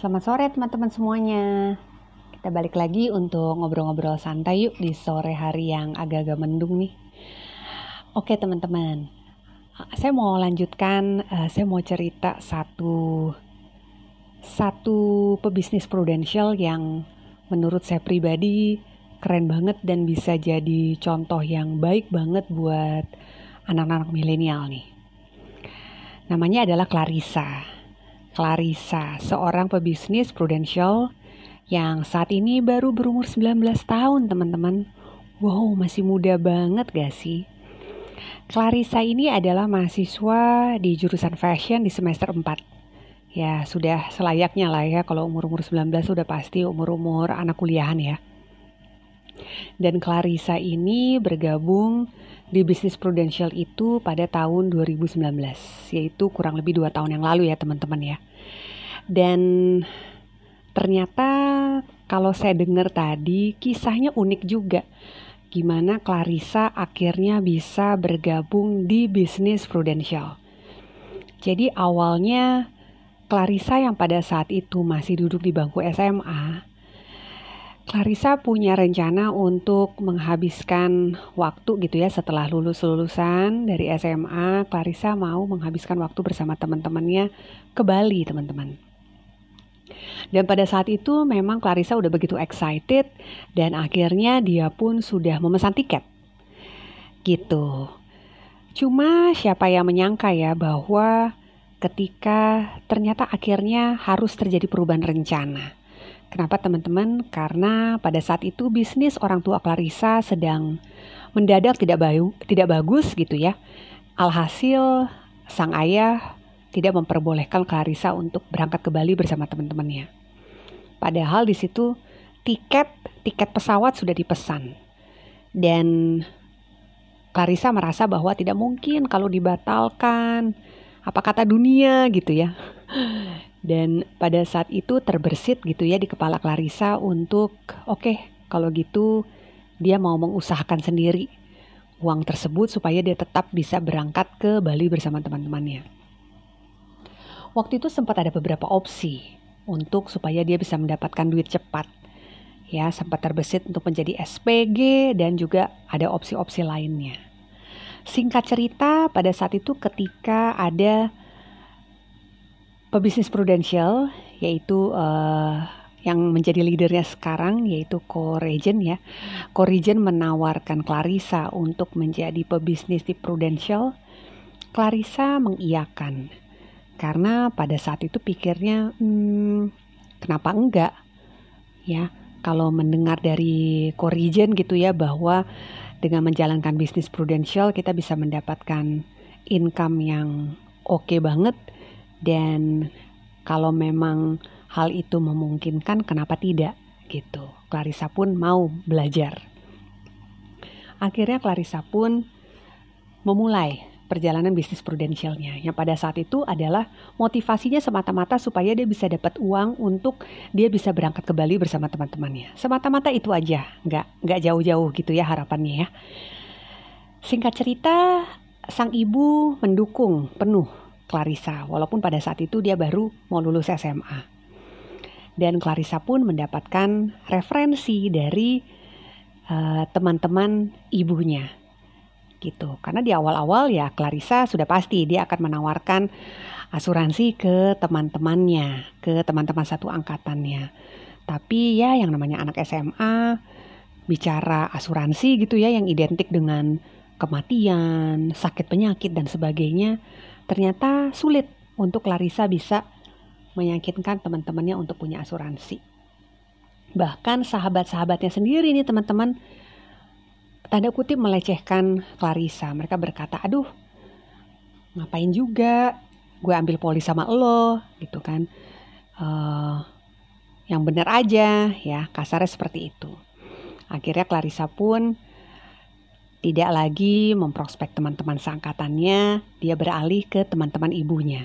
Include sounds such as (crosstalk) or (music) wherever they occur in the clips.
Selamat sore teman-teman semuanya. Kita balik lagi untuk ngobrol-ngobrol santai yuk di sore hari yang agak-agak mendung nih. Oke teman-teman, saya mau lanjutkan, uh, saya mau cerita satu satu pebisnis prudensial yang menurut saya pribadi keren banget dan bisa jadi contoh yang baik banget buat anak-anak milenial nih. Namanya adalah Clarissa. Clarissa, seorang pebisnis prudensial yang saat ini baru berumur 19 tahun teman-teman. Wow, masih muda banget gak sih? Clarissa ini adalah mahasiswa di jurusan fashion di semester 4. Ya, sudah selayaknya lah ya kalau umur-umur 19 sudah pasti umur-umur anak kuliahan ya. Dan Clarissa ini bergabung di bisnis prudensial itu pada tahun 2019, yaitu kurang lebih dua tahun yang lalu ya teman-teman ya. Dan ternyata kalau saya dengar tadi kisahnya unik juga. Gimana Clarissa akhirnya bisa bergabung di bisnis prudensial. Jadi awalnya Clarissa yang pada saat itu masih duduk di bangku SMA Clarissa punya rencana untuk menghabiskan waktu gitu ya setelah lulus lulusan dari SMA. Clarissa mau menghabiskan waktu bersama teman-temannya ke Bali, teman-teman. Dan pada saat itu memang Clarissa udah begitu excited dan akhirnya dia pun sudah memesan tiket. Gitu. Cuma siapa yang menyangka ya bahwa ketika ternyata akhirnya harus terjadi perubahan rencana Kenapa teman-teman? Karena pada saat itu bisnis orang tua Clarissa sedang mendadak tidak bayu, tidak bagus gitu ya. Alhasil sang ayah tidak memperbolehkan Clarissa untuk berangkat ke Bali bersama teman-temannya. Padahal di situ tiket tiket pesawat sudah dipesan. Dan Clarissa merasa bahwa tidak mungkin kalau dibatalkan apa kata dunia gitu ya. Dan pada saat itu terbersit gitu ya di kepala Clarissa untuk oke okay, kalau gitu dia mau mengusahakan sendiri uang tersebut supaya dia tetap bisa berangkat ke Bali bersama teman-temannya. Waktu itu sempat ada beberapa opsi untuk supaya dia bisa mendapatkan duit cepat. Ya, sempat terbesit untuk menjadi SPG dan juga ada opsi-opsi lainnya. Singkat cerita, pada saat itu ketika ada pebisnis prudensial yaitu uh, yang menjadi leadernya sekarang yaitu Coregen ya. Coregen menawarkan Clarissa untuk menjadi pebisnis di Prudential. Clarissa mengiyakan karena pada saat itu pikirnya hmm, kenapa enggak ya kalau mendengar dari Coregen gitu ya bahwa dengan menjalankan bisnis Prudential kita bisa mendapatkan income yang oke okay banget dan kalau memang hal itu memungkinkan kenapa tidak gitu. Clarissa pun mau belajar. Akhirnya Clarissa pun memulai perjalanan bisnis prudensialnya yang pada saat itu adalah motivasinya semata-mata supaya dia bisa dapat uang untuk dia bisa berangkat ke Bali bersama teman-temannya. Semata-mata itu aja, nggak nggak jauh-jauh gitu ya harapannya ya. Singkat cerita, sang ibu mendukung penuh Clarissa, walaupun pada saat itu dia baru mau lulus SMA. Dan Clarissa pun mendapatkan referensi dari uh, teman-teman ibunya gitu. Karena di awal-awal ya Clarissa sudah pasti dia akan menawarkan asuransi ke teman-temannya, ke teman-teman satu angkatannya. Tapi ya yang namanya anak SMA bicara asuransi gitu ya yang identik dengan kematian, sakit penyakit dan sebagainya Ternyata sulit untuk Clarissa bisa meyakinkan teman-temannya untuk punya asuransi. Bahkan sahabat-sahabatnya sendiri nih teman-teman tanda kutip melecehkan Clarissa. Mereka berkata, aduh ngapain juga gue ambil polis sama lo gitu kan. Uh, yang benar aja ya kasarnya seperti itu. Akhirnya Clarissa pun tidak lagi memprospek teman-teman seangkatannya, dia beralih ke teman-teman ibunya.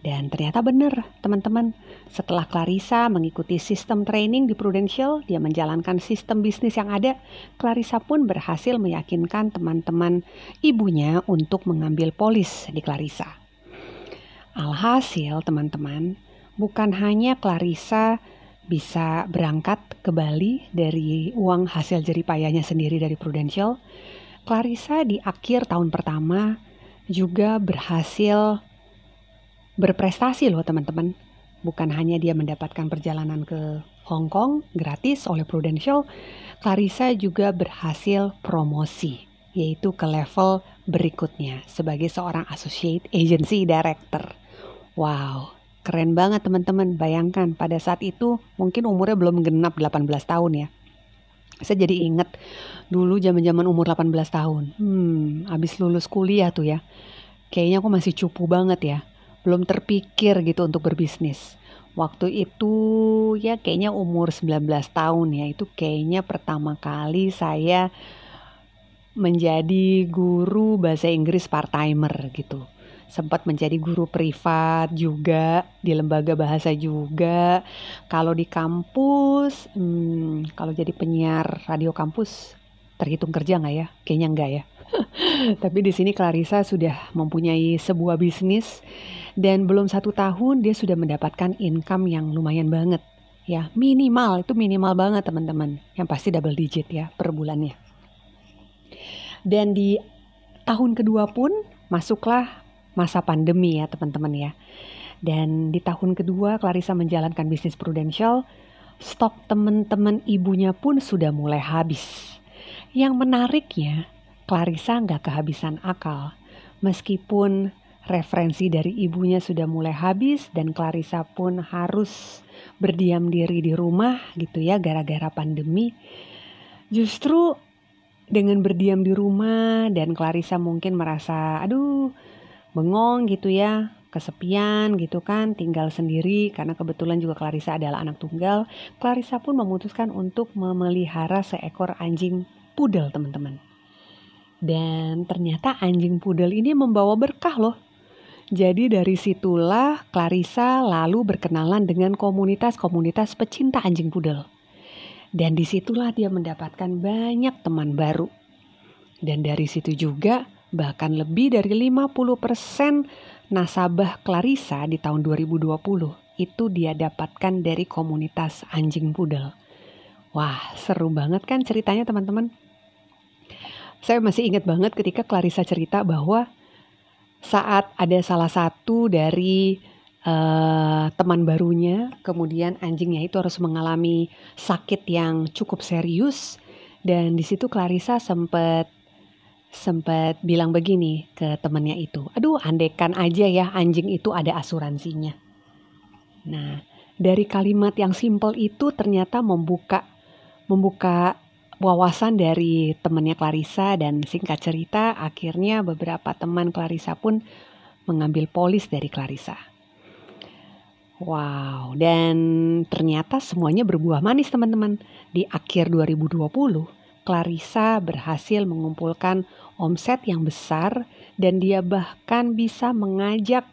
Dan ternyata benar, teman-teman. Setelah Clarissa mengikuti sistem training di Prudential, dia menjalankan sistem bisnis yang ada, Clarissa pun berhasil meyakinkan teman-teman ibunya untuk mengambil polis di Clarissa. Alhasil, teman-teman, bukan hanya Clarissa bisa berangkat ke Bali dari uang hasil jeripayanya sendiri dari Prudential, Clarissa di akhir tahun pertama juga berhasil berprestasi loh teman-teman. Bukan hanya dia mendapatkan perjalanan ke Hong Kong gratis oleh Prudential, Clarissa juga berhasil promosi, yaitu ke level berikutnya sebagai seorang Associate Agency Director. Wow, Keren banget teman-teman, bayangkan pada saat itu mungkin umurnya belum genap 18 tahun ya. Saya jadi inget dulu zaman-zaman umur 18 tahun. Hmm, abis lulus kuliah tuh ya. Kayaknya aku masih cupu banget ya. Belum terpikir gitu untuk berbisnis. Waktu itu ya kayaknya umur 19 tahun ya. Itu kayaknya pertama kali saya menjadi guru bahasa Inggris part-timer gitu sempat menjadi guru privat juga di lembaga bahasa juga. Kalau di kampus, hmm, kalau jadi penyiar radio kampus terhitung kerja nggak ya? Kayaknya enggak ya. (laughs) Tapi di sini Clarissa sudah mempunyai sebuah bisnis dan belum satu tahun dia sudah mendapatkan income yang lumayan banget ya minimal itu minimal banget teman-teman yang pasti double digit ya per bulannya dan di tahun kedua pun masuklah masa pandemi ya teman-teman ya. Dan di tahun kedua Clarissa menjalankan bisnis Prudential, stok teman-teman ibunya pun sudah mulai habis. Yang menariknya, Clarissa nggak kehabisan akal. Meskipun referensi dari ibunya sudah mulai habis dan Clarissa pun harus berdiam diri di rumah gitu ya gara-gara pandemi. Justru dengan berdiam di rumah dan Clarissa mungkin merasa aduh bengong gitu ya, kesepian gitu kan, tinggal sendiri karena kebetulan juga Clarissa adalah anak tunggal. Clarissa pun memutuskan untuk memelihara seekor anjing pudel, teman-teman. Dan ternyata anjing pudel ini membawa berkah loh. Jadi dari situlah Clarissa lalu berkenalan dengan komunitas-komunitas pecinta anjing pudel. Dan di situlah dia mendapatkan banyak teman baru. Dan dari situ juga bahkan lebih dari 50% nasabah Clarissa di tahun 2020 itu dia dapatkan dari komunitas anjing pudel. Wah, seru banget kan ceritanya teman-teman? Saya masih ingat banget ketika Clarissa cerita bahwa saat ada salah satu dari uh, teman barunya, kemudian anjingnya itu harus mengalami sakit yang cukup serius, dan di situ Clarissa sempat sempat bilang begini ke temannya itu, aduh andekan aja ya anjing itu ada asuransinya. Nah, dari kalimat yang simpel itu ternyata membuka membuka wawasan dari temannya Clarissa dan singkat cerita akhirnya beberapa teman Clarissa pun mengambil polis dari Clarissa. Wow, dan ternyata semuanya berbuah manis teman-teman. Di akhir 2020, Clarissa berhasil mengumpulkan omset yang besar dan dia bahkan bisa mengajak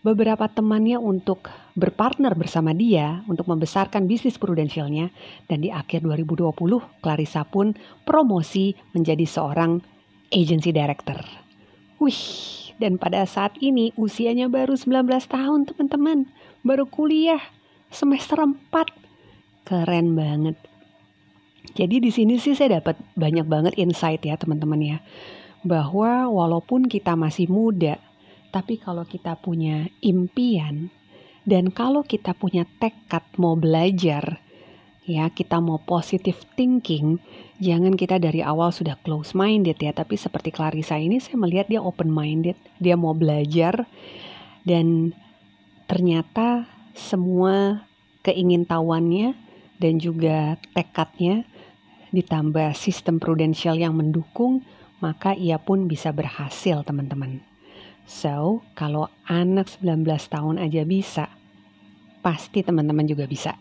beberapa temannya untuk berpartner bersama dia untuk membesarkan bisnis prudensialnya dan di akhir 2020 Clarissa pun promosi menjadi seorang agency director. Wih, dan pada saat ini usianya baru 19 tahun teman-teman, baru kuliah semester 4. Keren banget. Jadi di sini sih saya dapat banyak banget insight ya teman-teman ya. Bahwa walaupun kita masih muda, tapi kalau kita punya impian dan kalau kita punya tekad mau belajar, ya kita mau positive thinking, jangan kita dari awal sudah close minded ya, tapi seperti Clarissa ini saya melihat dia open minded, dia mau belajar dan ternyata semua keingintahuannya dan juga tekadnya ditambah sistem prudensial yang mendukung, maka ia pun bisa berhasil teman-teman. So, kalau anak 19 tahun aja bisa, pasti teman-teman juga bisa.